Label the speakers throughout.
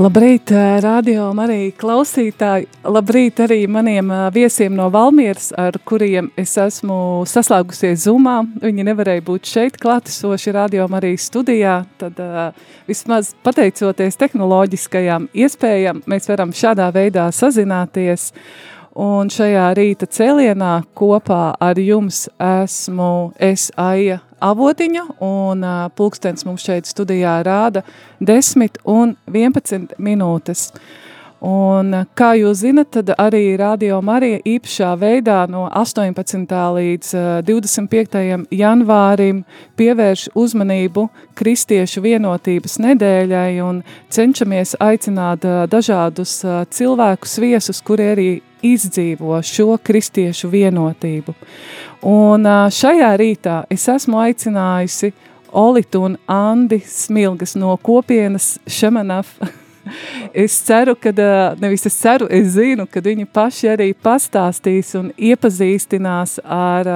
Speaker 1: Labrīt, radio arī klausītāji. Labrīt arī maniem viesiem no Valmieras, ar kuriem es esmu saslēgusies Zoomā. Viņi nevarēja būt šeit klātesoši radio arī studijā. Tad vismaz pateicoties tehnoloģiskajām iespējām, mēs varam šādā veidā sazināties. Un šajā rīta cēlienā kopā ar jums esmu es Aija avotiņa, un pulkstens mums šeit studijā rāda 10 un 11 minūtes. Un, kā jūs zinat, tad arī Radio Marija īpašā veidā no 18. līdz uh, 25. janvārim pievērš uzmanību kristiešu vienotības nedēļai un cenšamies aicināt uh, dažādus uh, cilvēkus viesus, kuri arī izdzīvo šo kristiešu vienotību. Un šajā rītā es esmu aicinājusi Olitu un Andi Smilgas no kopienas Šemanaf. Es ceru, ka, nevis es ceru, es zinu, ka viņi paši arī pastāstīs un iepazīstinās ar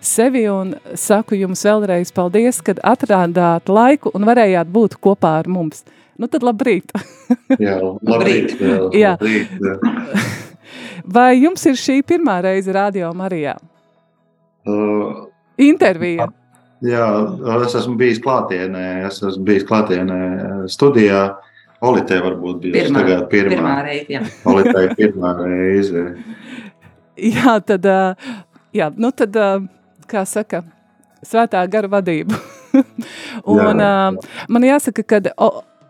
Speaker 1: sevi un saku jums vēlreiz paldies, kad atrādāt laiku un varējāt būt kopā ar mums. Nu tad labrīt!
Speaker 2: jā, labrīt!
Speaker 1: jā. labrīt jā. Vai jums ir šī pirmā reize radio Marijā? Uh, Intervija.
Speaker 2: Jā, es esmu bijis klātienē, es esmu bijis klātienē studijā. Olitē varbūt bija
Speaker 3: pirmā,
Speaker 2: tagad pirmā.
Speaker 3: pirmā reize. Jā.
Speaker 2: Olitē pirmā reize.
Speaker 1: jā, tad, jā, nu tad, kā saka, svētā gara vadība. un jā, jā. man jāsaka, ka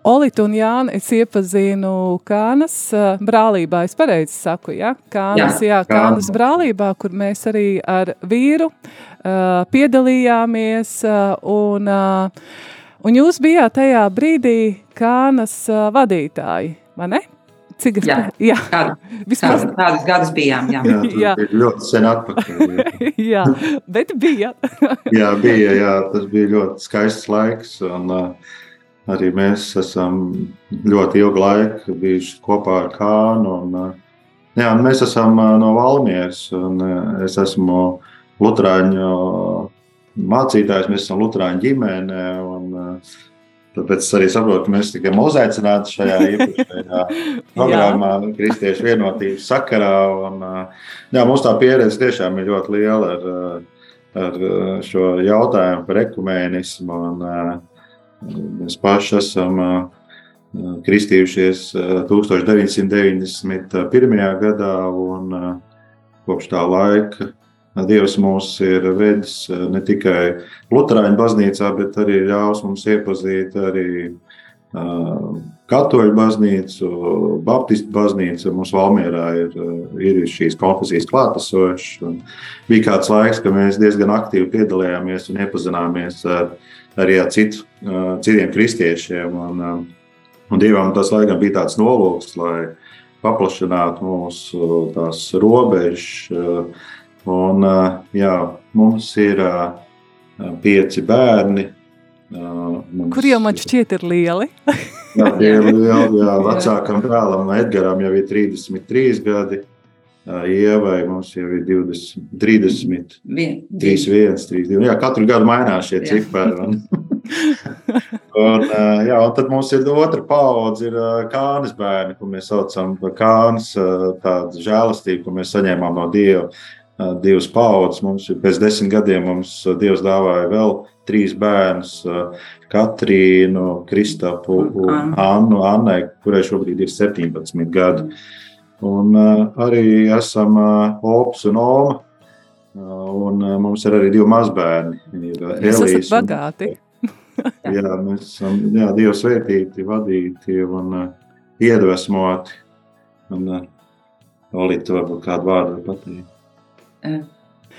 Speaker 1: Olītu un Jānu es iepazinu Kānas brālībā. Es pareizi saku, ja? Kānas, jā, jā, Kānas brālībā, kur mēs arī ar vīru uh, piedalījāmies. Uh, un, uh, un jūs bijāt tajā brīdī Kānas uh, vadītāji, vai ne? Cik
Speaker 3: jā, jā. Kādu, Vismaz... kādus gadus bijām. Jā,
Speaker 2: jā, jā. bija ļoti sen atpakaļ.
Speaker 1: Jā, jā bet bija.
Speaker 2: jā, bija, jā, tas bija ļoti skaists laiks. Un, uh, Arī mēs esam ļoti ilgu laiku bijuši kopā ar Kānu. Un, jā, un mēs esam no Valmieras. Es esmu Lutāņu mācītājs, mēs esam Lutāņu ģimene. Un, Tāpēc es arī saprotu, ka mēs tikai uzaicināti šajā īpašajā programmā, Kristiešu vienotības sakarā. Un, jā, mums tā pieredze tiešām ir ļoti liela ar, ar šo jautājumu par ekumēnismu. Un, Mēs paši esam kristījušies 1991. gadā, un kopš tā laika Dievs mūs ir vedis ne tikai Lutāņu baznīcā, bet arī ļaus mums iepazīt arī Katoļu baznīcu, Baptistu baznīcu. Mums Valmjerā ir, ir šīs konfesijas klātesošas. Bija kāds laiks, kad mēs diezgan aktīvi piedalījāmies un iepazināmies ar arī ar citu, citiem kristiešiem. Un, un Dievam tas laikam bija tāds nolūks, lai paplašinātu mūsu robežas. Un, jā, mums ir pieci bērni.
Speaker 1: Mums, Kur jau man šķiet ir lieli?
Speaker 2: jā, tie ir lieli. Jā, vecākam brālim Edgaram jau ir 33 gadi. Ievai mums jau ir 20, 30, 31, 32. Jā, katru gadu mainās šie cipari. Un, jā, un tad mums ir otra paudze, ir kānas bērni, ko mēs saucam par kānas, tādu žēlastību, ko mēs saņēmām no Dieva. Divas paudzes mums ir pēc desmit gadiem, mums Dievs dāvāja vēl trīs bērnus, Katrīnu, Kristapu un Annu, Annai, kurai šobrīd ir 17 gadi. Un arī esam Ops un Oma. Un mums ir arī divi mazbērni.
Speaker 1: Jūs esat bagāti.
Speaker 2: jā, mēs esam jā, Dieva svētīti, vadīti un uh, iedvesmoti. Un, uh, Olīte, varbūt kādu vārdu pateikt.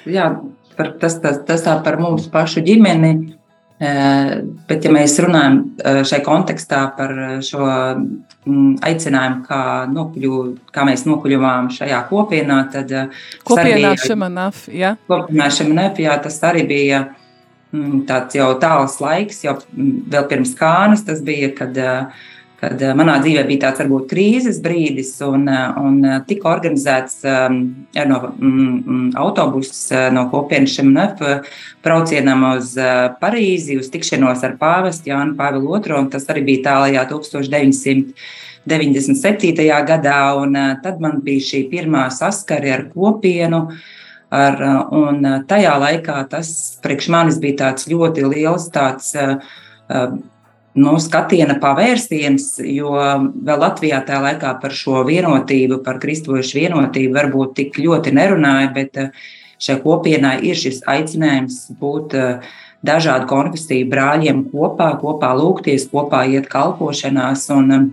Speaker 3: Jā, par, tas, tas, tas tā par mūsu pašu ģimeni. Bet, ja mēs runājam šai kontekstā par šo mm, aicinājumu, kā, nokļu, kā mēs nokļuvām šajā kopienā, tad
Speaker 1: kopienā Šemanaf, ja?
Speaker 3: kopienā Šemanaf, jā, tas arī bija mm, tāds jau tāls laiks, jau mm, vēl pirms kānas tas bija, kad uh, kad eh, manā dzīvē bija tāds varbūt krīzes brīdis, un, eh, un eh, tika organizēts um, no mm, mm autobuss no kopienas Šemanef braucienam uz Parīzi, uz tikšanos ar pāvestu Jānu Pāvilu II, un tas arī bija tālajā 1997. gadā, un tad man bija šī pirmā saskari ar kopienu, ar, un tajā laikā tas priekš manis bija tāds ļoti liels tāds nu, skatiena pavērsiens, jo vēl Latvijā tajā laikā par šo vienotību, par kristīgošu vienotību varbūt tik ļoti nerunāja, bet eh, šai kopienai ir šis aicinājums būt eh, dažādu konfesiju brāļiem kopā, kopā lūgties, kopā iet kalpošanās. Un eh,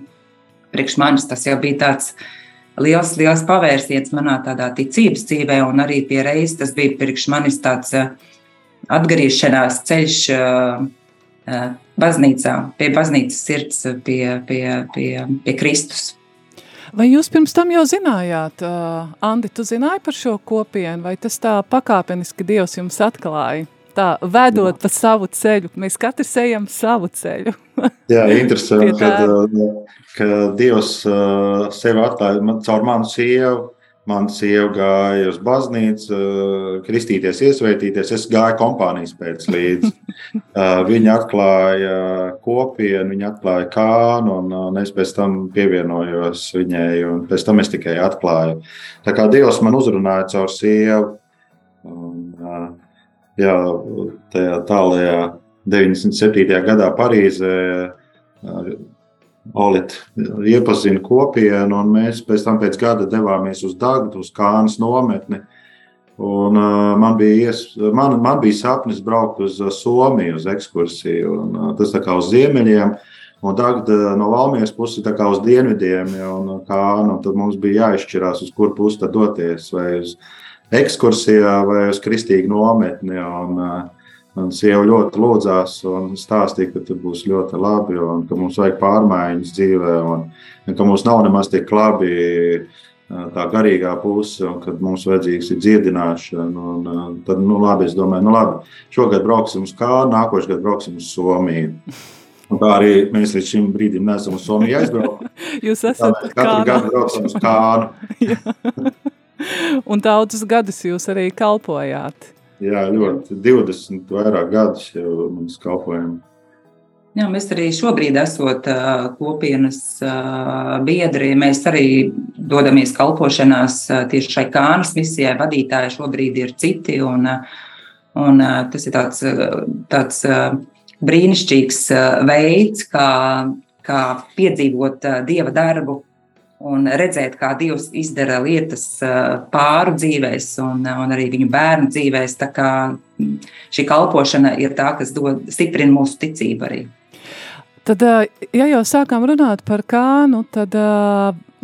Speaker 3: priekš manis tas jau bija tāds liels, liels pavērsiens manā tādā ticības dzīvē, un arī pie reizes tas bija priekš manis tāds atgriešanās ceļš baznīcā, pie baznīcas sirds, pie, pie, pie, pie Kristus.
Speaker 1: Vai jūs pirms tam jau zinājāt, uh, Andi, tu zināji par šo kopienu, vai tas tā pakāpeniski Dievs jums atklāja? Tā, vedot Jā. pa savu ceļu, mēs katrs ejam savu ceļu.
Speaker 2: Jā, interesanti, ka, ka Dievs uh, sevi atklāja man, caur manu sievu, Man sieva gāja uz baznīcu, kristīties, iesvētīties. Es gāju kompānijas pēc līdzi. Viņa atklāja kopienu, viņa atklāja kānu, un, un es pēc tam pievienojos viņai, un pēc tam es tikai atklāju. Tā kā Dievs man uzrunāja caur sievu, un, jā, tajā tālajā 97. gadā Parīzē Olita iepazina kopienu, un mēs pēc tam pēc gada devāmies uz Dagdu, uz Kānas nometni. Un, uh, man, bija ies, man, man bija sapnis braukt uz Somiju, uz ekskursiju. Un, uh, tas kā uz ziemeļiem, un Dagda no Valmijas puses kā uz dienvidiem. Un, Kāna, un tad mums bija jāizšķirās, uz kur pusi doties. Vai uz ekskursijā, vai uz kristīgu nometni. Un, uh, Man sieva ļoti lūdzās un stāstīja, ka tur būs ļoti labi un ka mums vajag pārmaiņas dzīvē, un, un ka mums nav nemaz tik labi tā garīgā puse, un kad mums vajadzīgs ir dziedināšana. Un, tad, nu, labi, es domāju, nu, labi, šogad brauksim uz Kānu, nākošais gads brauksim uz Somiju. Un tā arī mēs līdz šim brīdim neesam uz Somiju aizbraukuši.
Speaker 1: Jūs esat
Speaker 2: katru kāna. gadu braucam uz Kānu.
Speaker 1: un daudzus gadus jūs arī kalpojāt.
Speaker 2: Jā, ļoti 20 vairāk gadus jau mums kalpojam.
Speaker 3: Jā, mēs arī šobrīd esam kopienas biedri. Mēs arī dodamies kalpošanās tieši šai kānas misijai. Vadītāji šobrīd ir citi. Un, un, tas ir tāds, tāds brīnišķīgs veids, kā, kā piedzīvot dieva darbu un redzēt, kā Dievs izdara lietas pāru dzīvēs un, un arī viņu bērnu dzīvēs. Tā kā šī kalpošana ir tā, kas dod, stiprina mūsu ticību arī.
Speaker 1: Tad, ja jau sākām runāt par kānu, tad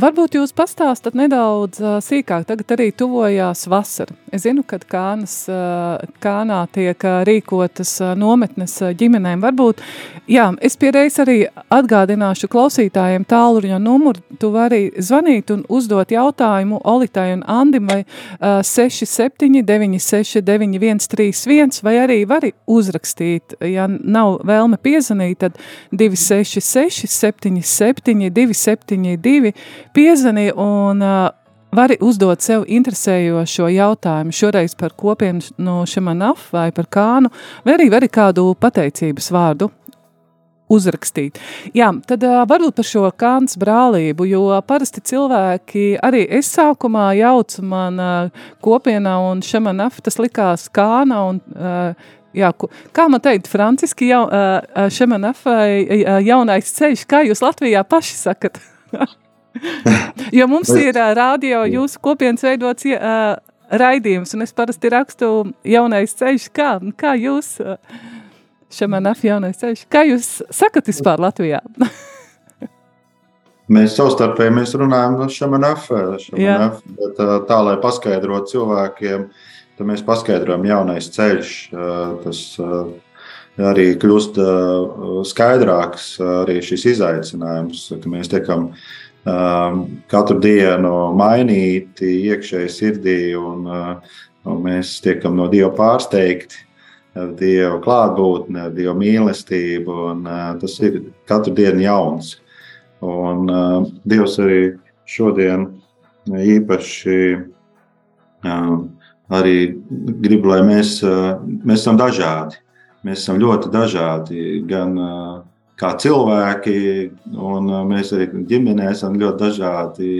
Speaker 1: Varbūt jūs pastāstat nedaudz uh, sīkāk, tagad arī tuvojās vasara. Es zinu, ka Kānas, uh, Kānā tiek uh, rīkotas uh, nometnes uh, ģimenēm. Varbūt, jā, es pierreiz arī atgādināšu klausītājiem tālruņa numuru. Tu vari zvanīt un uzdot jautājumu Olitai un Andim vai uh, 67 969 131 vai arī vari uzrakstīt, ja nav vēlme piezanīt, tad 266 77 272 piezvani un uh, vari uzdot sev interesējošo jautājumu, šoreiz par kopienu no Šemanaf vai par kānu, vai arī vari kādu pateicības vārdu uzrakstīt. Jā, tad uh, varbūt par šo kāns brālību, jo parasti cilvēki, arī es sākumā jaucu man uh, kopienā un Šemanaf, tas likās kāna un uh, Jā, kā man teikt, franciski jau, uh, Šemanafai uh, jaunais ceļš, kā jūs Latvijā paši sakat? jo mums ir uh, radio jūsu kopienas veidots uh, raidījums, un es parasti rakstu jaunais ceļš. Kā, kā jūs, uh, Šemanaf jaunais ceļš, kā jūs sakat vispār Latvijā?
Speaker 2: Mēs savstarpēji mēs runājam no šamanafē, bet tā, lai paskaidrotu cilvēkiem, tad mēs paskaidrojam jaunais ceļš, tas arī kļūst skaidrāks, arī šis izaicinājums, ka mēs tiekam katru dienu mainīti iekšēji sirdī un, un mēs tiekam no Dieva pārsteigti ar Dieva klātbūtni, ar Dieva mīlestību, un tas ir katru dienu jauns. Un uh, Dievs arī šodien īpaši uh, arī grib, lai mēs, uh, mēs esam dažādi. Mēs esam ļoti dažādi, gan uh, kā cilvēki, un uh, mēs arī ģimenē esam ļoti dažādi.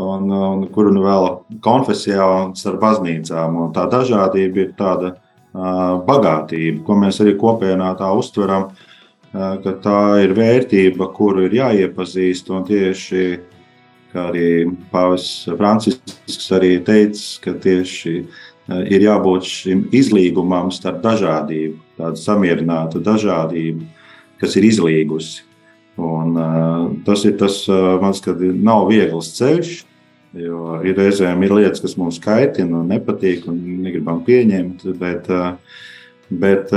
Speaker 2: Un, un kur nu vēl konfesijā un starp baznīcām. Un tā dažādība ir tāda uh, bagātība, ko mēs arī kopienā tā uztveram. Uh, ka tā ir vērtība, kuru ir jāiepazīst. Un tieši kā arī Pāvils Francisks arī teica, ka tieši ir jābūt šim izlīgumam starp dažādību, tādu samierinātu dažādību, kas ir izlīgusi. Un, tas ir tas, man liekas, nav viegls ceļš. Jo ir reizēm ir lietas, kas mums kaitina un nepatīk, un negribam pieņemt. Bet, bet,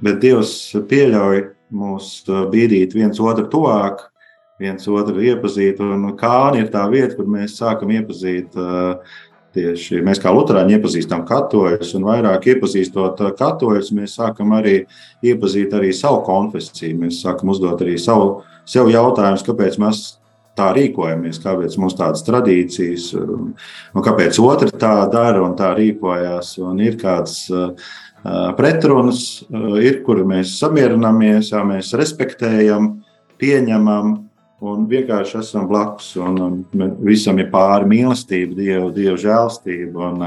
Speaker 2: bet Dievs pieļauj mūs bīdīt viens otru tuvāk, viens otru iepazīt. Un kāna ir tā vieta, kur mēs sākam iepazīt. Tieši mēs kā Lutāņi iepazīstam katoļus, un vairāk iepazīstot katoļus, mēs sākam arī iepazīt arī savu konfesiju. Mēs sākam uzdot arī savu, sev jautājumus, kāpēc mēs tā rīkojamies, kāpēc mums tādas tradīcijas, un kāpēc otrs tā dara un tā rīkojas. Un ir kāds pretrunas, ir, kur mēs samierināmies, jā, mēs respektējam, pieņemam un vienkārši esam blakus. Un, un visam ir pāri mīlestība, Dieva, Dieva žēlstība. Un,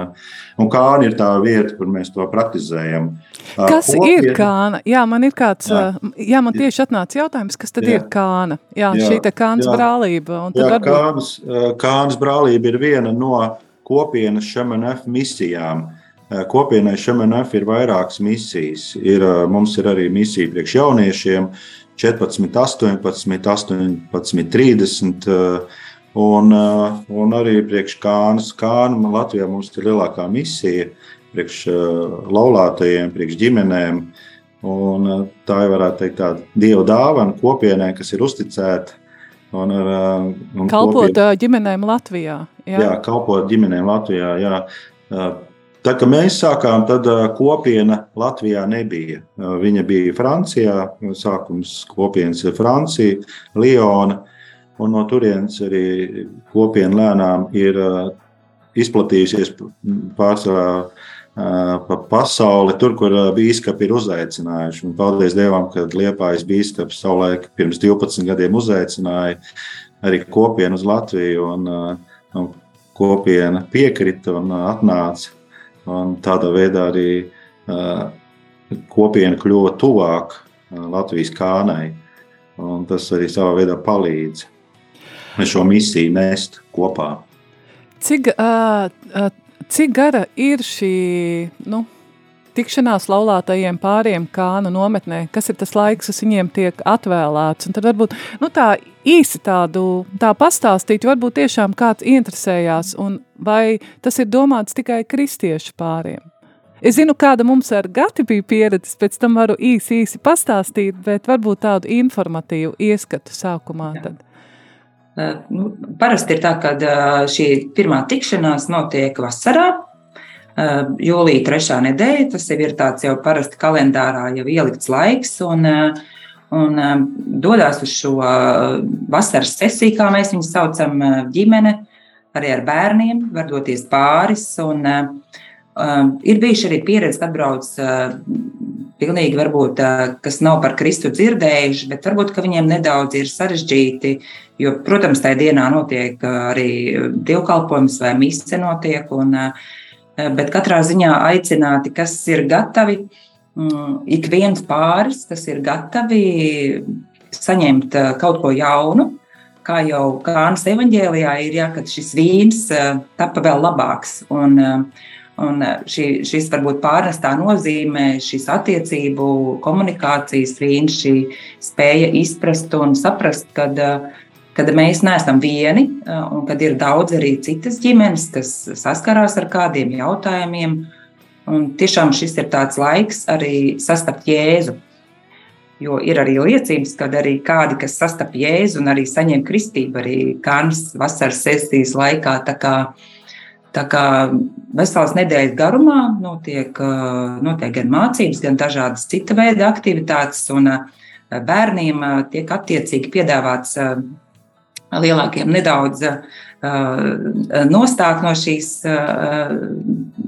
Speaker 2: un kāna ir tā vieta, kur mēs to praktizējam.
Speaker 1: Kas Kopiena, ir kāna? Jā, man ir kāds, jā, jā man tieši atnāca jautājums, kas tad jā, ir kāna? Jā, jā šī te kānas jā, brālība.
Speaker 2: Jā, varbūt... kānas, kānas brālība ir viena no kopienas šemanef misijām. Kopienai šMNF ir vairākas misijas. Ir, mums ir arī misija priekš jauniešiem 14, 18, 18, 30. Un, eh, un arī priekš Kānas. Kāna Latvijā mums ir lielākā misija priekš laulātajiem, priekš ģimenēm. Un tā ir varētu teikt tāda dieva dāvana kopienai, kas ir uzticēta. Un ar,
Speaker 1: un kalpot kopien... ģimenēm Latvijā.
Speaker 2: Jā. jā, kalpot ģimenēm Latvijā. Jā. Tā kā mēs sākām, tad kopiena Latvijā nebija. Viņa bija Francijā, sākums kopienas ir Francija, Liona, un no turienes arī kopiena lēnām ir izplatījusies pārsvarā pa pasauli, tur, kur bīskapi ir uzaicinājuši. Un paldies Dievam, ka Liepājas bīskaps savulaik pirms 12 gadiem uzaicināja arī kopienu uz Latviju, un, un kopiena piekrita un atnāca. Un tādā veidā arī uh, kopiena kļuva tuvāk uh, Latvijas kānai. Tas arī savā veidā palīdz šo misiju nest kopā.
Speaker 1: Cik, uh, uh, cik gara ir šī nu, tikšanās laulātajiem pāriem kānu nometnē, kas ir tas laiks, kas viņiem tiek atvēlēts. Un tad varbūt nu, tā īsi tādu tā pastāstīt, varbūt tiešām kāds interesējās, un vai tas ir domāts tikai kristiešu pāriem. Es zinu, kāda mums ar Gati bija pieredze, pēc tam varu īsi, īsi pastāstīt, bet varbūt tādu informatīvu ieskatu sākumā tad.
Speaker 3: Nu, parasti ir tā, ka šī pirmā tikšanās notiek vasarā, Ehm, jūlija trešā nedēļa. Tas jau ir tāds jau parasti kalendārā jau ielikts laiks. Un, un dodas uz šo vasaras sesiju, kā mēs viņu saucam, ģimene, arī ar bērniem, var doties pāris. Un, um, ir bijuši arī pieredze, kad atbrauc uh, pilnīgi, varbūt, uh, kas nav par Kristu dzirdējuši, bet varbūt viņiem nedaudz ir sarežģīti. Jo, protams, tajā dienā notiek arī dievkalpojums vai mise notiek. Un, uh, bet katrā ziņā aicināti, kas ir gatavi, mm, ik viens pāris, kas ir gatavi saņemt kaut ko jaunu. Kā jau Kānas evanģēlijā ir, ja, kad šis vīns eh, tapa vēl labāks. Un, un šī, šis varbūt pārnestā nozīmē, šīs attiecību, komunikācijas vīns, šī spēja izprast un saprast, kad, kad mēs neesam vieni un kad ir daudz arī citas ģimenes, kas saskarās ar kādiem jautājumiem. Un tiešām šis ir tāds laiks arī sastapt Jēzu. Jo ir arī liecības, kad arī kādi, kas sastap Jēzu un arī saņem kristību, arī Kānas vasaras sesijas laikā. Tā kā, tā kā veselas nedēļas garumā notiek, notiek gan mācības, gan dažādas cita veida aktivitātes, un bērniem tiek attiecīgi piedāvāts lielākiem nedaudz nostāk no šīs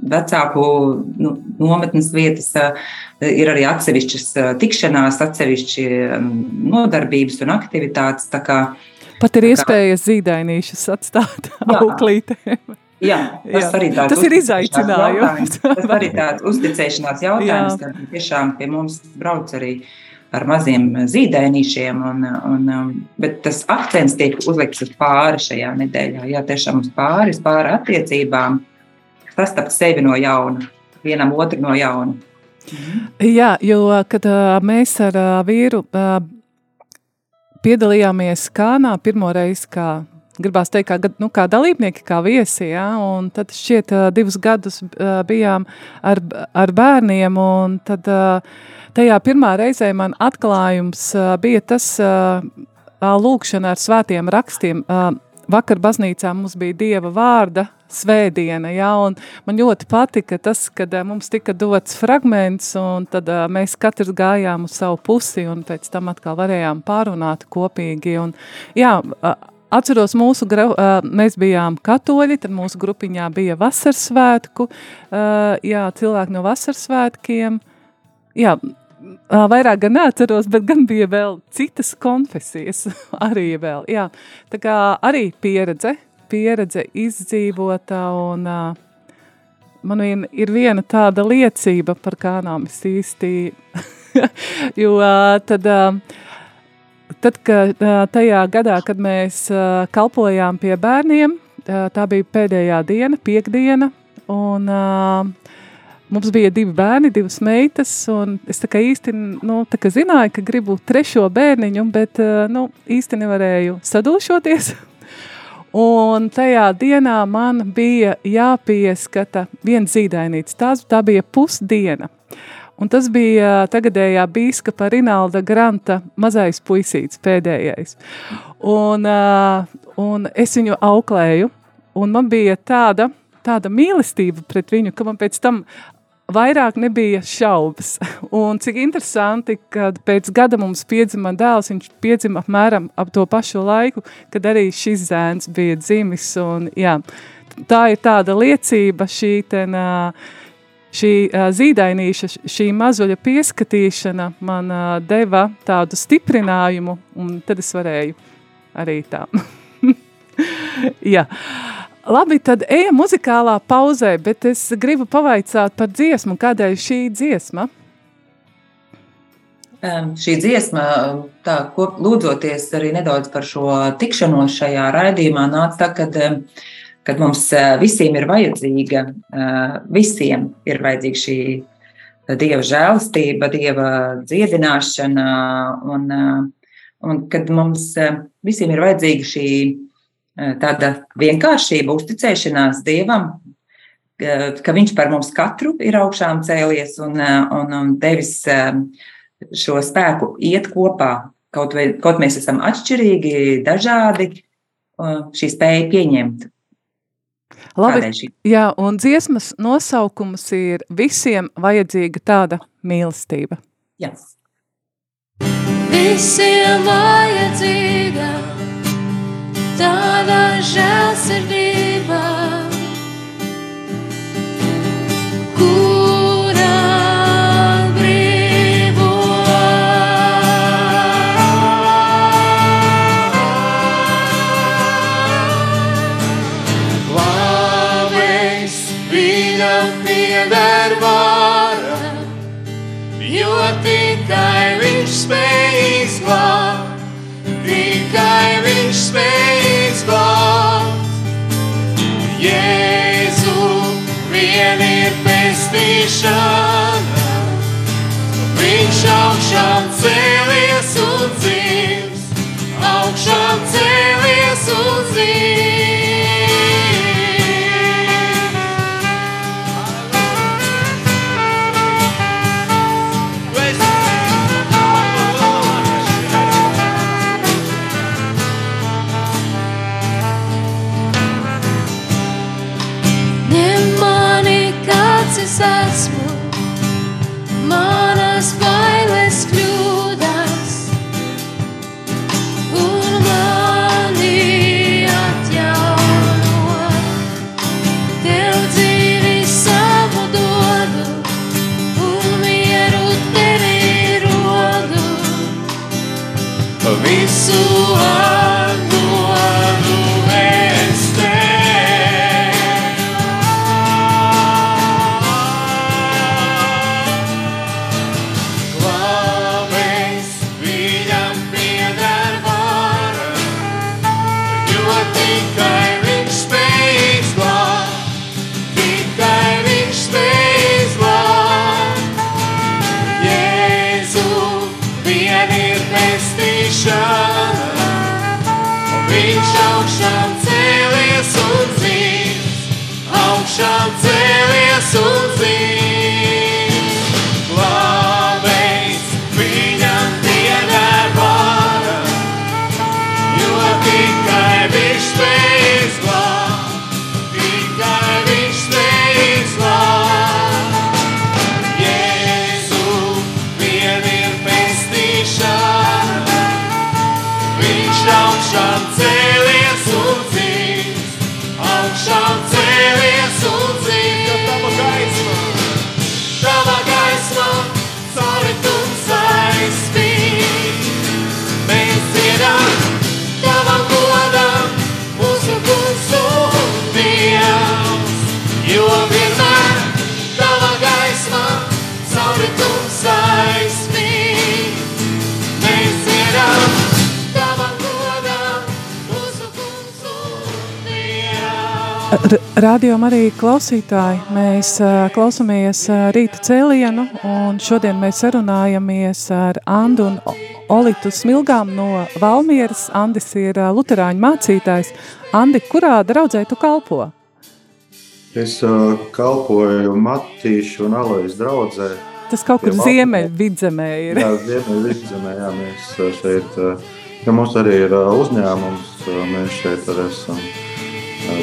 Speaker 3: vecāku nu, nometnes vietas. Ir arī atsevišķas tikšanās, atsevišķi nodarbības un aktivitātes. Kā,
Speaker 1: Pat ir iespējas zīdainīšas atstāt auklītēm.
Speaker 3: Jā, tas Jā. arī
Speaker 1: tas ir izaicinājums.
Speaker 3: Tas arī tāds uzticēšanās jautājums, ka tiešām pie mums brauc arī uh, ar maziem zīdainīšiem. Un, un, um, bet tas akcents tiek uzlikts uz pāri šajā nedēļā. Jā, tiešām uz pāri, uz pāri attiecībām, sastapt sevi no jauna, vienam otru no jauna.
Speaker 1: Mhm. Jā, jo kad mēs ar vīru piedalījāmies Kānā pirmo reizi, kā gribās teikt, kā, nu, kā dalībnieki, kā viesi. Ja? Un tad šķiet, divus gadus bijām ar, ar bērniem. Tad tajā pirmā reizē man atklājums bija tas lūkšana ar svētiem rakstiem. Vakar baznīcā mums bija Dieva vārda svētdiena, ja, man ļoti patika tas, kad mums tika dots fragments, un tad mēs katrs gājām uz savu pusi, un pēc tam atkal varējām pārunāt kopīgi, un jā, Atceros, mūsu, mēs bijām katoļi, tad mūsu grupiņā bija vasarsvētku, uh, jā, cilvēki no vasarsvētkiem, jā, vairāk gan neatceros, bet gan bija vēl citas konfesijas arī vēl, jā. Tā kā arī pieredze, pieredze izdzīvota un man vien, ir viena tāda liecība par kānām es īsti, jo tad, tad, kad tajā gadā, kad mēs kalpojām pie bērniem, tā bija pēdējā diena, piekdiena, un uh, Mums bija divi bērni, divas meitas, un es tā kā īsti nu, tā kā zināju, ka gribu trešo bērniņu, bet nu, īsti nevarēju sadūšoties. Un tajā dienā man bija jāpieskata viens zīdainīts. Tās, tā bija pusdiena. Un tas bija tagadējā bīskapa Rinalda Granta mazais puisīts, pēdējais. Un, uh, un es viņu auklēju, un man bija tāda, tāda mīlestība pret viņu, ka man pēc tam vairāk nebija šaubas. Un cik interesanti, kad pēc gada mums piedzima dēls, viņš piedzima apmēram ap to pašu laiku, kad arī šis zēns bija dzimis. Un, jā, tā ir tāda liecība šī ten, šī zīdainīša, šī mazuļa pieskatīšana man deva tādu stiprinājumu, un tad es varēju arī tā. jā. Labi, tad ejam muzikālā pauzē, bet es gribu pavaicāt par dziesmu. Kādēļ šī dziesma?
Speaker 3: Um, šī dziesma, tā, ko, lūdzoties arī nedaudz par šo tikšanos šajā raidījumā, nāca tā, kad, kad mums visiem ir vajadzīga, visiem ir vajadzīga šī dieva žēlastība, dieva dziedināšana, un, un kad mums visiem ir vajadzīga šī Eh, tāda vienkāršība, uzticēšanās Dievam, eh, ka Viņš par mums katru ir augšām cēlies un, eh, un, un devis šo spēku iet kopā. Kaut, vai, kaut mēs esam atšķirīgi, dažādi, šī spēja pieņemt.
Speaker 1: Labi, jā, un dziesmas nosaukums ir visiem vajadzīga tāda mīlestība.
Speaker 3: Jā.
Speaker 4: Visiem vajadzīga tāda žēlsirdība, pestīšana, pestīšana, un viņš augšām cēlies un dzīves, augšām cēlies un dzīves.
Speaker 1: Radio arī klausītāji, mēs klausamies uh, rīta cēlienu, un šodien mēs sarunājamies ar Andu un Olitu Smilgām no Valmieras. Andis ir luterāņu mācītājs. Andi, kurā draudzē tu kalpo?
Speaker 2: Es uh, kalpoju Matīšu un Alojas draudzē.
Speaker 1: Tas kaut kur
Speaker 2: Pie Valmieras.
Speaker 1: ziemeļ vidzemē ir.
Speaker 2: Jā, Ziemeļvidzemē, jā, mēs šeit, ja mums arī ir uzņēmums, mēs šeit arī esam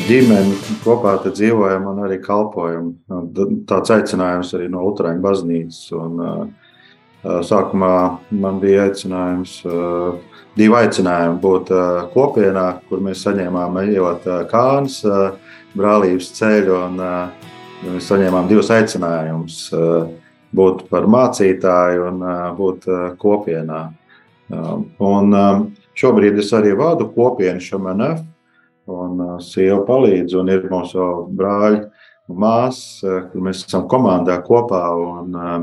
Speaker 2: ģimeni, kopā dzīvojam un arī kalpojam. D- Tāds aicinājums arī no Utrāņu baznīcas. Un, sākumā man bija aicinājums, divi aicinājumi būt kopienā, kur mēs saņēmām ejot kāns, brālības ceļu, un mēs saņēmām divus aicinājumus. Būt par mācītāju un būt kopienā. Un šobrīd es arī vadu kopienu šamanef, un uh, sieva palīdz, un ir mūsu brāļi un māsas, uh, kur mēs esam komandā kopā, un uh,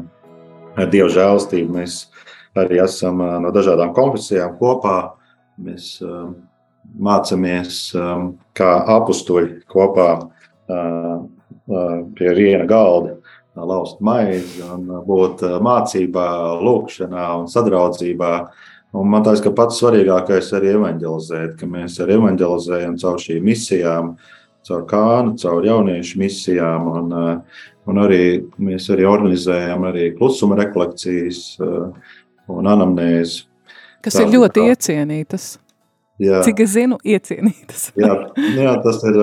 Speaker 2: ar Dievu žēlstību mēs arī esam uh, no dažādām konfesijām kopā. Mēs uh, mācāmies um, kā apstuļi kopā uh, uh, pie viena galda lauzt maizi būt uh, mācībā, lūkšanā un sadraudzībā. Un man liekas, ka pats svarīgākais ir evanģelizēt, ka mēs arī evanģelizējam caur šīm misijām, caur kānu, caur jauniešu misijām. Un, uh, un arī mēs arī organizējam arī klusuma rekolekcijas uh, un anamnēzi.
Speaker 1: Kas
Speaker 2: Tā-
Speaker 1: ir ļoti iecienītas.
Speaker 2: Jā.
Speaker 1: Cik es zinu, iecienītas.
Speaker 2: Jā, jā, tas ir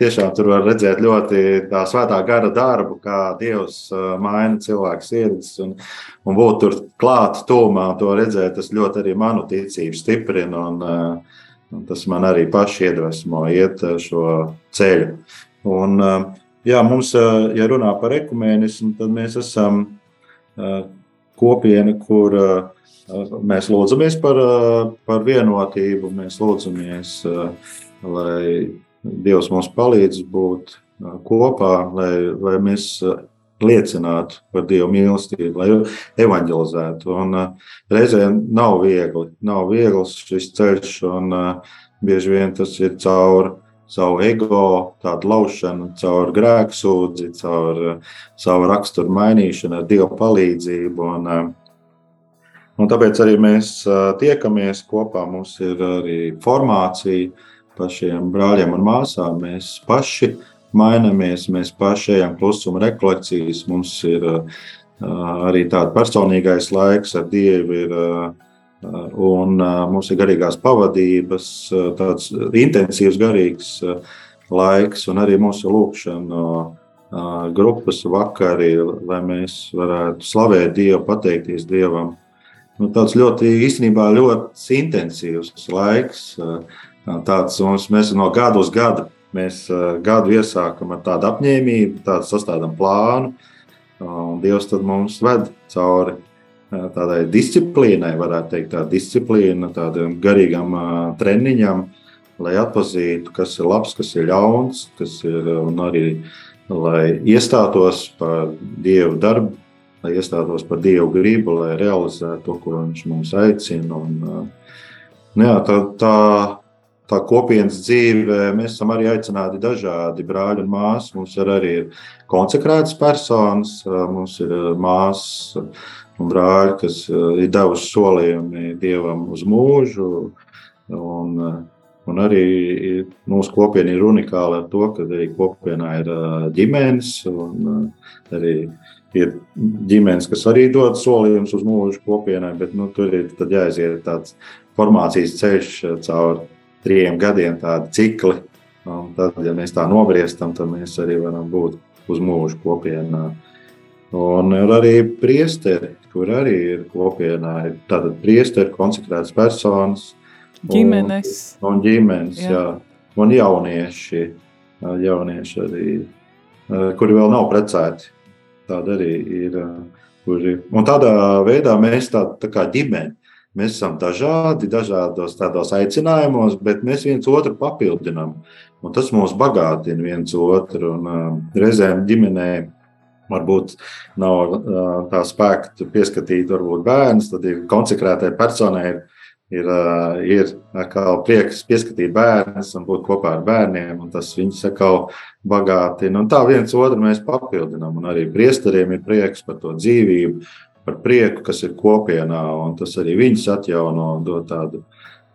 Speaker 2: tiešām tur var redzēt ļoti tā svētā gara darbu, kā Dievs maina cilvēku sirdis un, un būt tur klāt, tūmā, to redzēt, tas ļoti arī manu ticību stiprina un, un tas man arī paši iedvesmo iet šo ceļu. Un, jā, mums, ja runā par ekumēnismu, tad mēs esam kopiena, kur uh, Mēs lūdzamies par, uh, par vienotību, mēs lūdzamies, uh, lai Dievs mums palīdz būt kopā, lai, lai mēs liecinātu par Dieva mīlestību, lai evanģelizētu. Un reizēm nav viegli, nav viegls šis ceļš, un bieži vien tas ir caur savu ego, tādu laušanu, caur grēksūdzi, caur savu raksturu mainīšanu, ar Dieva palīdzību. Un, Un tāpēc arī mēs tiekamies kopā. Mums ir arī formācija pašiem brāļiem un māsām. Mēs paši mainamies, mēs paši ejam klusuma rekolekcijas. Mums ir arī tāds personīgais laiks ar Dievu. Ir, un mums ir garīgās pavadības, tāds intensīvs, garīgs laiks, un arī mūsu lūkšana grupas vakari, lai mēs varētu slavēt Dievu, pateikties Dievam nu, tāds ļoti īstenībā ļoti intensīvs laiks. Tāds, mums, mēs no gada uz gadu, mēs gadu iesākam ar tādu apņēmību, tādu sastādām plānu, un Dievs tad mums ved cauri tādai disciplīnai, varētu teikt, tā disciplīna, tādam garīgam treniņam, lai atpazītu, kas ir labs, kas ir ļauns, kas ir un arī lai iestātos par Dievu darbu lai iestātos par Dievu gribu, lai realizētu to, ko Viņš mums aicina. Un, nu jā, tā, tā, tā kopienas dzīve, mēs esam arī aicināti dažādi brāļi un māsas. Mums ir arī konsekrētas personas, mums ir māsas un brāļi, kas ir devuši solījumi Dievam uz mūžu. Un, un arī mūsu kopiena ir unikāla ar to, ka arī kopienā ir ģimenes un arī ir ģimenes, kas arī dod solījumus uz mūžu kopienai, bet nu, tur ir jāiziet tāds formācijas ceļš caur trim gadiem tādi cikli. Un tad, ja mēs tā nobriestam, tad mēs arī varam būt uz mūžu kopienā. Un ir arī priesteri, kur arī ir kopienā. Ir tātad priesteri, konsekrētas personas.
Speaker 1: Ģimenes.
Speaker 2: Un, un ģimenes, jā. jā. Un jaunieši, jaunieši arī, kuri vēl nav precēti. Tāda arī ir. Kuri, un tādā veidā mēs tā, tā kā ģimene Mēs esam dažādi, dažādos tādos aicinājumos, bet mēs viens otru papildinām. Un tas mūs bagātina viens otru. Un, uh, reizēm ģimenē varbūt nav tā spēka pieskatīt bērnus, tad ir konsekrētai personai. Ir, ir, ir atkal prieks pieskatīt bērnus un būt kopā ar bērniem, un tas viņus atkal bagātina. Un tā viens otru mēs papildinām, un arī priesteriem ir prieks par to dzīvību, par prieku, kas ir kopienā, un tas arī viņus atjauno un dod tādu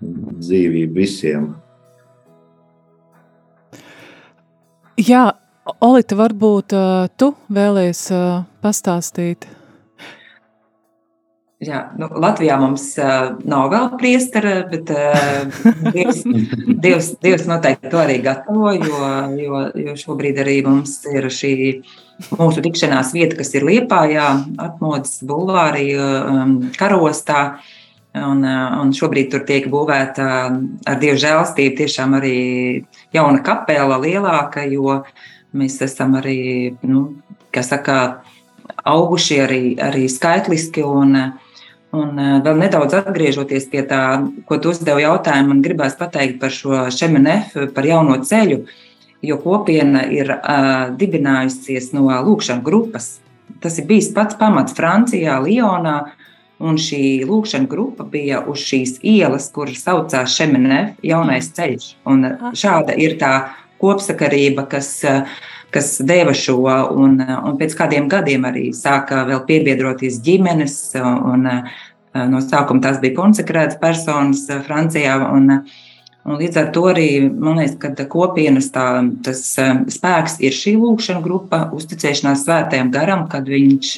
Speaker 2: dzīvību visiem.
Speaker 1: Jā, Olita, varbūt uh, tu vēlēs uh, pastāstīt.
Speaker 3: Jā, nu, Latvijā mums uh, nav vēl priestera, bet uh, Dievs, Dievs, Dievs noteikti to arī gatavo, jo, jo, jo šobrīd arī mums ir šī mūsu tikšanās vieta, kas ir Liepājā, atmodas bulvārī, um, karostā. Un, uh, un šobrīd tur tiek būvēta ar dievu žēlstību tiešām arī jauna kapela, lielāka, jo mēs esam arī, nu, kā saka, auguši arī, arī skaitliski. Un, un uh, vēl nedaudz atgriežoties pie tā, ko tu uzdevi jautājumu, man gribās pateikt par šo šemenefu, par jauno ceļu. Jo kopiena ir uh, dibinājusies no lūkšanas grupas. Tas ir bijis pats pamats Francijā, Lionā. Un šī lūkšana grupa bija uz šīs ielas, kuras saucās Šemenef, jaunais ceļš. Un šāda ir tā kopsakarība, kas, kas deva šo, un, un pēc kādiem gadiem arī sāka vēl piebiedroties ģimenes. Un, no sākuma tās bija konsekrētas personas Francijā. Un, Un līdz ar to arī man liekas, ka kopienas tā, tas spēks ir šī lūkšana grupa, uzticēšanās svētajam garam, kad viņš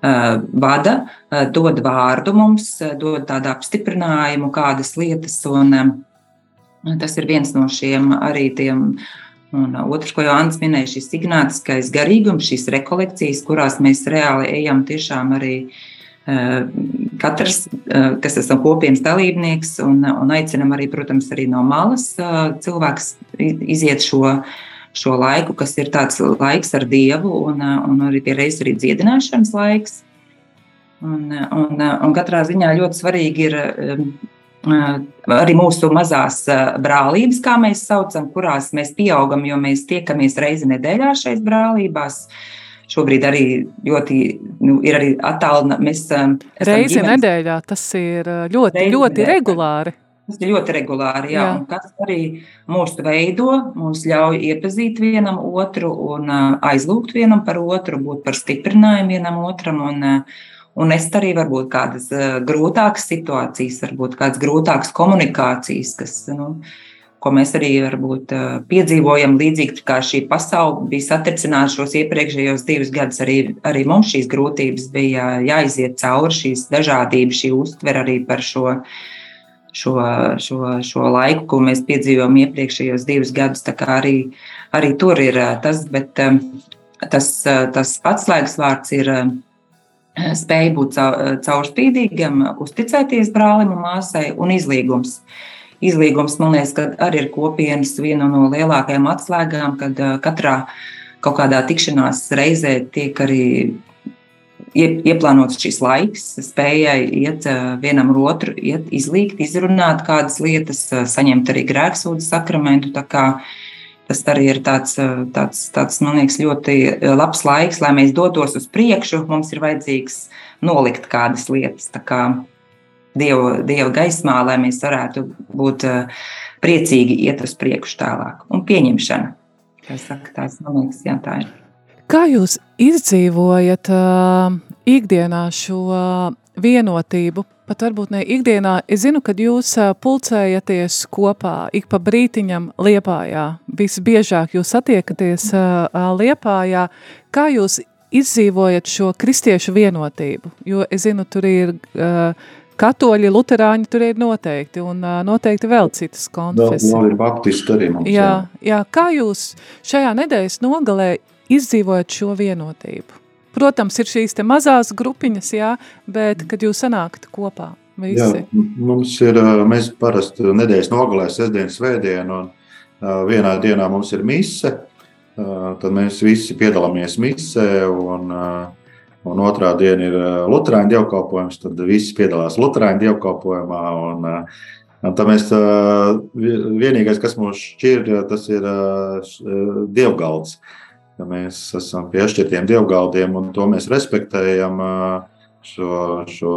Speaker 3: vada, dod vārdu mums, dod tādu apstiprinājumu, kādas lietas. Un, tas ir viens no šiem arī tiem. Un otrs, ko jau Anna minēja, šis signātiskais garīgums, šīs rekolekcijas, kurās mēs reāli ejam tiešām arī Eh, katrs, eh, kas esam kopienas dalībnieks, un, un aicinam arī, protams, arī no malas eh, cilvēks iziet šo, šo laiku, kas ir tāds laiks ar Dievu, un, un arī pie reizes arī dziedināšanas laiks. Un, un, un katrā ziņā ļoti svarīgi ir arī mūsu mazās brālības, kā mēs saucam, kurās mēs pieaugam, jo mēs tiekamies reizi nedēļā šeit brālībās. Šobrīd arī ļoti nu, ir arī attālināti.
Speaker 1: Um, reizi ģimenes... nedēļā tas ir ļoti, reizi ļoti nedēļā. regulāri.
Speaker 3: Tas ir ļoti regulāri, jā, jā. kas arī mūs veido, mums ļauj iepazīt vienam otru un aizlūgt vienam par otru, būt par stiprinājumu vienam otram. Un, uh, un es arī varbūt kādas grūtākas situācijas, varbūt kādas grūtākas komunikācijas, kas nu, ko mēs arī varbūt piedzīvojam, līdzīgi kā šī pasaule bija satricināta šos iepriekšējos divus gadus. Arī, arī mums šīs grūtības bija jāiziet cauri, šīs dažādības, šī uztver arī par šo, šo, šo, šo laiku, ko mēs piedzīvojam iepriekšējos divus gadus. Arī, arī tur ir tas, bet tas, tas atslēgas vārds ir spēja būt caurspīdīgam, uzticēties brālim un māsai un izlīgums. Uh, izlīgums, man liekas, arī ir kopienas viena no lielākajām atslēgām, kad katrā kaut kādā tikšanās reizē tiek arī ieplānots šis laiks, spējai iet vienam ar otru, iet, izlīgt, izrunāt kādas lietas, saņemt arī grēksūdu sakramentu. Tas arī ir tāds, tāds, tāds, man liekas, ļoti labs laiks, lai mēs dotos uz priekšu. Mums ir vajadzīgs nolikt kādas lietas. Kā dieva, dieva gaismā, lai mēs varētu būt uh, priecīgi iet uz priekšu tālāk. Un pieņemšana. Tas tās, man liekas, jā, tā ir.
Speaker 1: Kā jūs izdzīvojat uh, ikdienā šo vienotību? Pat varbūt ne ikdienā. Es zinu, ka jūs pulcējaties kopā ik pa brītiņam Liepājā. Visbiežāk jūs satiekaties Liepājā. Kā jūs izdzīvojat šo kristiešu vienotību? Jo es zinu, tur ir katoļi, luterāņi tur ir noteikti, un noteikti vēl citas konfesijas.
Speaker 2: Vēl, vēl ir baptisti arī mums.
Speaker 1: Jā, jā, kā jūs šajā nedēļas nogalē izdzīvojat šo vienotību? Protams, ir šīs te mazās grupiņas, jā, bet kad jūs sanākat kopā visi? Jā,
Speaker 2: mums ir, mēs parasti nedēļas nogalē sestdien, svētdien, un vienā dienā mums ir mise, tad mēs visi piedalāmies misē, un, un otrā diena ir luterāņu dievkalpojums, tad visi piedalās luterāņu dievkalpojumā, un, un tad mēs, vienīgais, kas mūs šķir, tas ir dievgalds ka mēs esam pie atšķirtiem dievgaldiem un to mēs respektējam. Šo, šo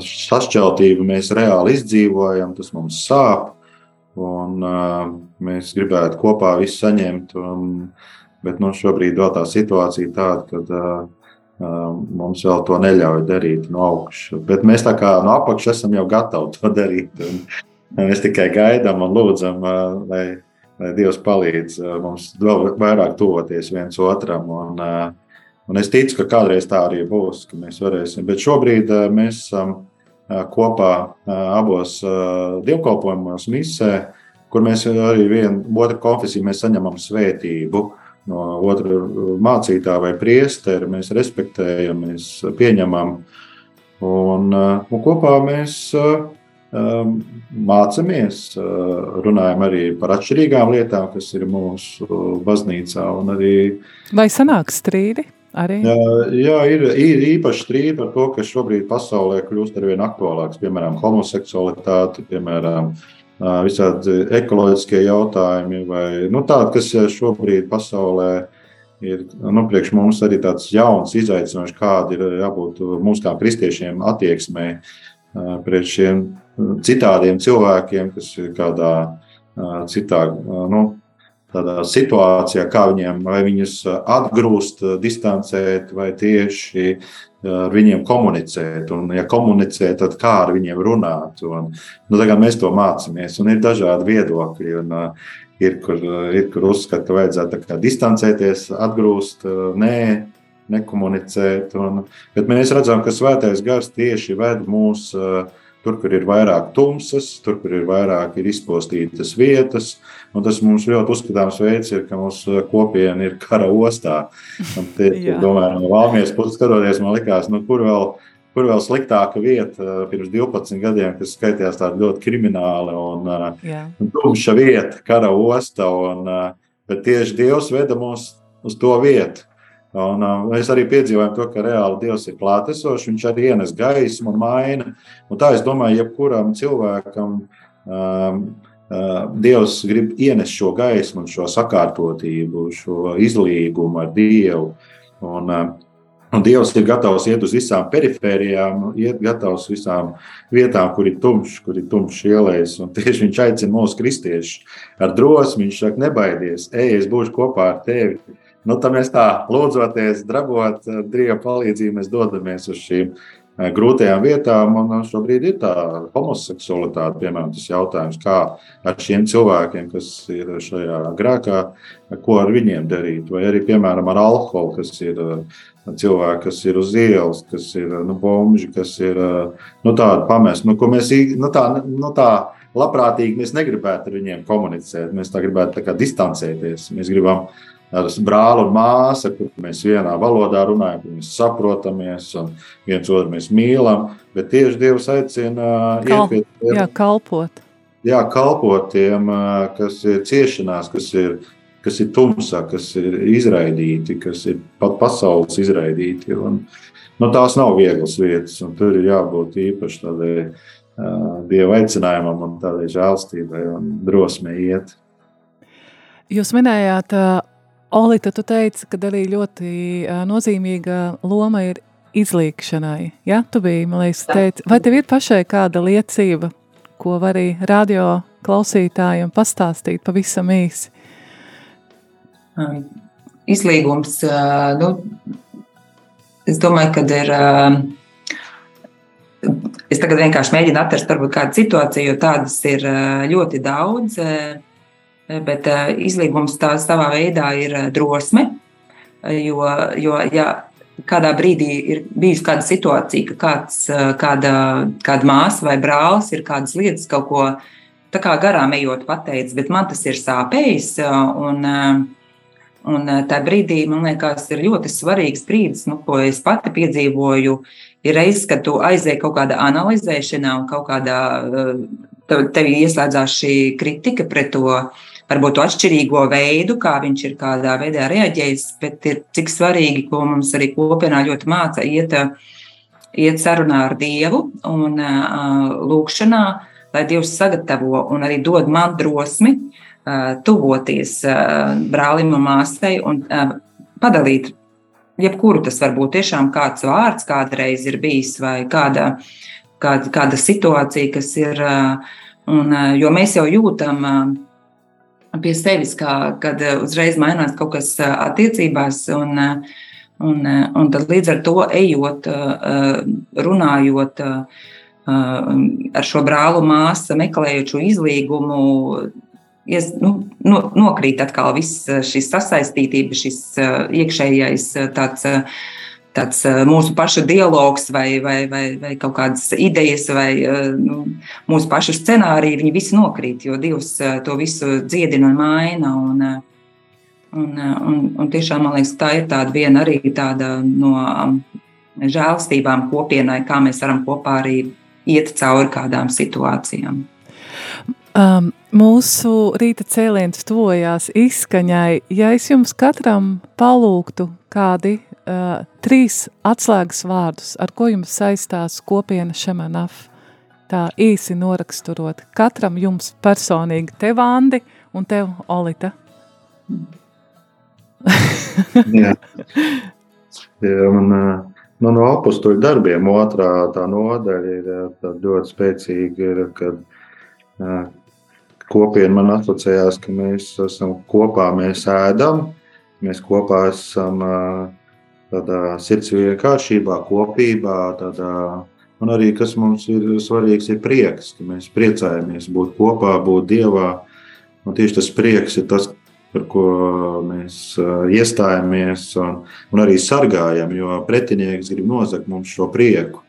Speaker 2: sašķeltību mēs reāli izdzīvojam, tas mums sāp. Un, mēs gribētu kopā visu saņemt, un, bet nu, šobrīd tā situācija ir tāda, ka mums vēl to neļauj darīt no augšas. Bet mēs tā kā no apakšas esam jau gatavi to darīt. Mēs tikai gaidām un lūdzam, lai lai Dievs palīdz uh, mums vēl vairāk tuvoties viens otram. Un, uh, un es ticu, ka kādreiz tā arī būs, ka mēs varēsim. Bet šobrīd uh, mēs esam kopā abos dievkalpojumos, misē, kur mēs arī vienu otru konfesiju saņemam svētību no otra mācītāja vai priestera. Mēs respektējam, mēs pieņemam. Un, un kopā mēs Ehm, mācāmies, eh, runājam arī par atšķirīgām lietām, kas ir mūsu baznīcā. Arī,
Speaker 1: Vai sanāk strīdi? Arī?
Speaker 2: Jā, jā ir, ir īpaši strīdi par to, kas šobrīd pasaulē kļūst ar vien aktuālāks. Piemēram, homoseksualitāte, piemēram, visādi ekoloģiskie jautājumi, vai nu, tādi, kas šobrīd pasaulē ir nu, priekš mums arī tāds jauns izaicinājums, kāda ir jābūt mums kā kristiešiem attieksmei pret šiem citādiem cilvēkiem, kas ir kādā citā nu, situācijā, kā viņiem, vai viņus atgrūst, distancēt, vai tieši ar viņiem komunicēt. Un, ja komunicē, tad kā ar viņiem runāt. Un, nu, mēs to mācāmies, un ir dažādi viedokļi. Un, ir, kur, ir, kur uzskata, ka vajadzētu distancēties, atgrūst, nē, nekomunicēt. Un, bet mēs redzam, ka svētais gars tieši ved mūs uh, Tur, kur ir vairāk tumsas, tur, kur ir vairāk ir izpostītas vietas. Un tas mums ļoti uzskatāms veids ir, ka mūsu kopiena ir kara ostā. Domāju, no Valmijas puses skatoties, man likās, nu, kur vēl, kur vēl sliktāka vieta pirms 12 gadiem, kas skaitījās tāda ļoti krimināla un, Jā. un tumša vieta, kara osta. Un, bet tieši Dievs veda mūs uz to vietu. Un, uh, mēs arī piedzīvojam to, ka reāli Dievs ir klātesošs, viņš arī ienes gaismu un maina. Un tā es domāju, jebkuram cilvēkam um, uh, Dievs grib ienest šo gaismu šo sakārtotību, šo izlīgumu ar Dievu. Un, uh, Un Dievs ir gatavs iet uz visām perifērijām, iet gatavs visām vietām, kur ir tumšs, kur ir tumšs ielais. Un tieši viņš aicina mūsu kristiešus ar drosmi. Viņš saka, nebaidies, ej, es būšu kopā ar tevi Nu, tad mēs tā lūdzoties, drabot eh, Dieva palīdzību, mēs dodamies uz šīm eh, grūtajām vietām. Un eh, šobrīd ir tā homoseksualitāte, piemēram, tas jautājums, kā ar šiem cilvēkiem, kas ir šajā grēkā, ko ar viņiem darīt. Vai arī, piemēram, ar alkoholu, kas ir cilvēki, kas ir uz ielas, kas ir nu, bomži, kas ir nu, tādi pamesti, nu, ko mēs nu, tā, nu, tā labprātīgi mēs negribētu ar viņiem komunicēt. Mēs tā gribētu tā distancēties. Mēs gribam ar brāli un māsu, kur mēs vienā valodā runājam, kur mēs saprotamies un viens otru mēs mīlam. Bet tieši Dievs aicina
Speaker 1: Kal, iet pie tiem, jā, kalpot.
Speaker 2: Jā, kalpot tiem, kas ir ciešanās, kas ir, kas ir tumsā, kas ir izraidīti, kas ir pat pasaules izraidīti. Un, nu, tās nav vieglas vietas, un tur ir jābūt īpaši tādai uh, Dieva aicinājumam un tādai žēlstībai un drosmei iet.
Speaker 1: Jūs minējāt uh, Olita, tu teici, ka arī ļoti uh, nozīmīga loma ir izlīkšanai. Ja? Tu biji, man liekas, teici, vai tev ir pašai kāda liecība, ko var arī radio klausītājiem pastāstīt pavisam īsi?
Speaker 3: Um, izlīgums, uh, nu, es domāju, ka ir. Uh, es tagad vienkārši mēģinu atrast varbūt kādu situāciju, jo tādas ir uh, ļoti daudz. Bet izlīgums tā savā veidā ir drosme. Jo, jo ja kādā brīdī ir bijusi kāda situācija, ka kāds, kāda, kāda māsa vai brālis ir kādas lietas kaut ko tā kā garām ejot pateicis, bet man tas ir sāpējis. Un, un tajā brīdī man liekas, ir ļoti svarīgs brīdis, nu, ko es pati piedzīvoju. Ir reizes, kad tu aizēji kaut kādā analizēšanā un kaut kādā tev ieslēdzās šī kritika pret to varbūt atšķirīgo veidu, kā viņš ir kādā veidā reaģējis, bet ir cik svarīgi, ko mums arī kopienā ļoti māca, iet, iet sarunā ar Dievu un lūkšanā, lai Dievs sagatavo un arī dod man drosmi tuvoties brālim un māsai un padalīt jebkuru. Tas var būt tiešām kāds vārds kādreiz ir bijis vai kāda, kāda, kāda situācija, kas ir, un, jo mēs jau jūtam pie sevis, kā, kad eh, uzreiz mainās kaut kas eh, attiecībās. Un, eh, un, un tad līdz ar to ejot, runājot ar šo brālu māsu, meklējot šo izlīgumu, ies, nu, no, nokrīt atkal viss šis sasaistītība, šis iekšējais tāds tāds mūsu pašu dialogs, vai, vai, vai, vai kaut kādas idejas, vai nu, mūsu pašu scenāriji, viņi visi nokrīt, jo Dievs to visu dziedina un maina. Un, un, un, un tiešām man liekas, tā ir tāda viena arī tāda no žēlstībām kopienai, kā mēs varam kopā arī iet cauri kādām situācijām.
Speaker 1: Um, mūsu rīta cēliens tojās izskaņai. Ja es jums katram palūgtu kādi uh, trīs atslēgas vārdus, ar ko jums saistās kopiena Šemanaf. Tā īsi noraksturot katram jums personīgi, tev Andi un tev Olita.
Speaker 2: Jā. Jā, man, man no apustuļu darbiem otrā tā nodaļa ir ļoti spēcīga, ir, kad kopiena man asociējās, ka mēs esam kopā, mēs ēdam, mēs kopā esam uh, tādā sirds vienkāršībā, kopībā. Tādā, un arī kas mums ir svarīgs, ir prieks, ka mēs priecājamies būt kopā, būt dievā. Un tieši tas prieks ir tas, par ko mēs iestājamies un, un arī sargājam, jo pretinieks grib nozagt mums šo prieku.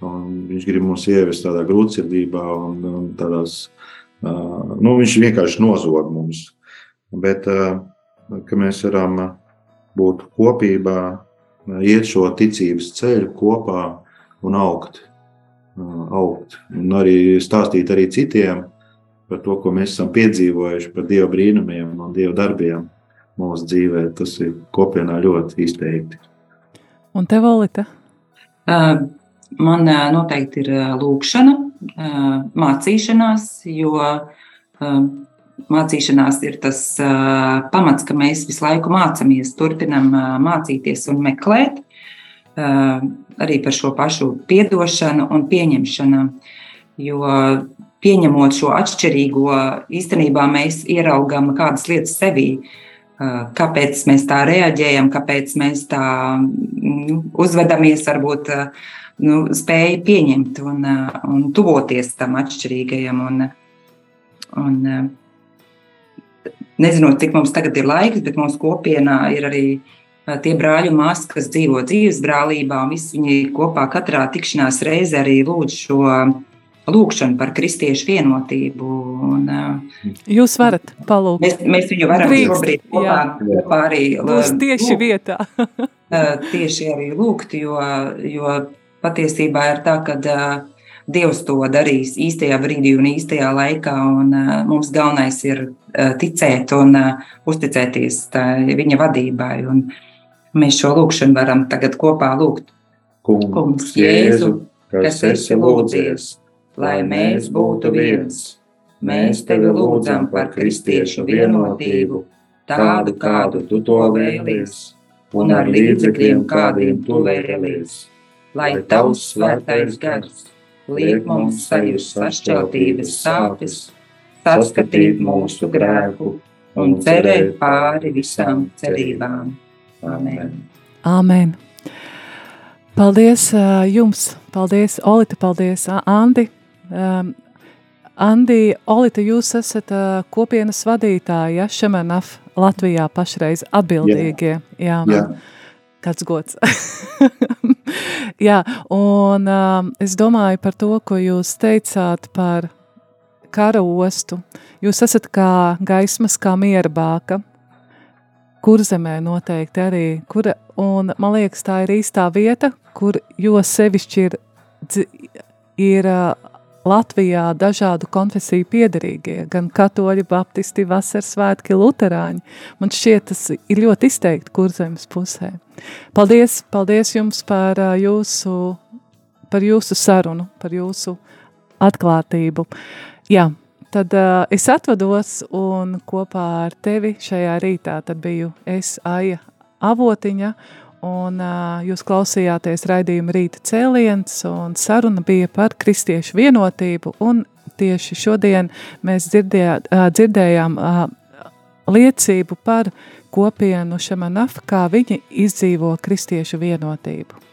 Speaker 2: Un viņš grib mūs ievest tādā grūtsirdībā un, un tādās, nu, viņš vienkārši nozog mums. Bet, mēs varam būt kopībā, iet šo ticības ceļu kopā un augt. augt. Un arī stāstīt arī citiem par to, ko mēs esam piedzīvojuši, par Dieva brīnumiem un Dieva darbiem mūsu dzīvē. Tas ir kopienā ļoti izteikti.
Speaker 1: Un tev, Olita?
Speaker 3: Man noteikti ir lūkšana, mācīšanās, jo mācīšanās ir tas uh, pamats, ka mēs visu laiku mācāmies, turpinam uh, mācīties un meklēt uh, arī par šo pašu piedošanu un pieņemšanu. Jo pieņemot šo atšķirīgo, īstenībā mēs ieraugām kādas lietas sevī. Kāpēc mēs tā reaģējam, kāpēc mēs tā nu, uzvedamies, varbūt nu, spēja pieņemt un, un tuvoties tam atšķirīgajam. Un, un, nezinot, cik mums tagad ir laiks, bet mūsu kopienā ir arī tie brāļi un māsas, kas dzīvo dzīves brālībā, un visi viņi kopā katrā tikšanās reizē arī lūdz šo lūgšanu par kristiešu vienotību. Un,
Speaker 1: Jūs varat palūgt.
Speaker 3: Mēs, mēs viņu varam Drīkst, šobrīd kopā, kopā arī
Speaker 1: Būs tieši lūgt, vietā.
Speaker 3: tieši arī lūgt, jo, jo patiesībā ir tā, ka Dievs to darīs īstajā brīdī un īstajā laikā. Un, mums galvenais ir ticēt un uh, uzticēties viņa vadībai. Un mēs šo lūgšanu varam tagad kopā lūgt.
Speaker 2: Kungs, Kungs Jēzu, kas esi lūdzies,
Speaker 3: lai mēs būtu viens. Mēs tevi lūdzam par kristiešu vienotību, tādu, kādu tu to vēlies, un ar līdzekļiem, kādiem tu vēlies. Lai tavs svētais gars liek mums sajust sašķeltības sāpes, saskatīt mūsu grēku un cerēt pāri visām cerībām. Amen.
Speaker 1: Amen. Paldies uh, jums, paldies Olita, paldies Andi. Um, Andi, Olita, jūs esat uh, kopienas vadītāja, ja, Šemenaf Latvijā pašreiz atbildīgie. Jā. Jā. Jā. Kāds gods. Jā, un um, es domāju par to, ko jūs teicāt par kara ostu. Jūs esat kā gaismas, kā miera bāka, kurzemē noteikti arī, kura, un man liekas, tā ir īstā vieta, kur jo sevišķi ir, ir Latvijā dažādu konfesiju piedarīgie, gan katoļi, baptisti, vasaras svētki, luterāņi. Man šķiet, tas ir ļoti izteikti kurzemes pusē. Paldies, paldies jums par jūsu, par jūsu sarunu, par jūsu atklātību. Jā, tad uh, es atvados un kopā ar tevi šajā rītā tad biju es, Aija Avotiņa, un uh, jūs klausījāties raidījuma rīta cēliens, un saruna bija par kristiešu vienotību, un tieši šodien mēs dzirdējā, uh, dzirdējām uh, liecību par kopienu Šamanaf, kā viņi izdzīvo kristiešu vienotību.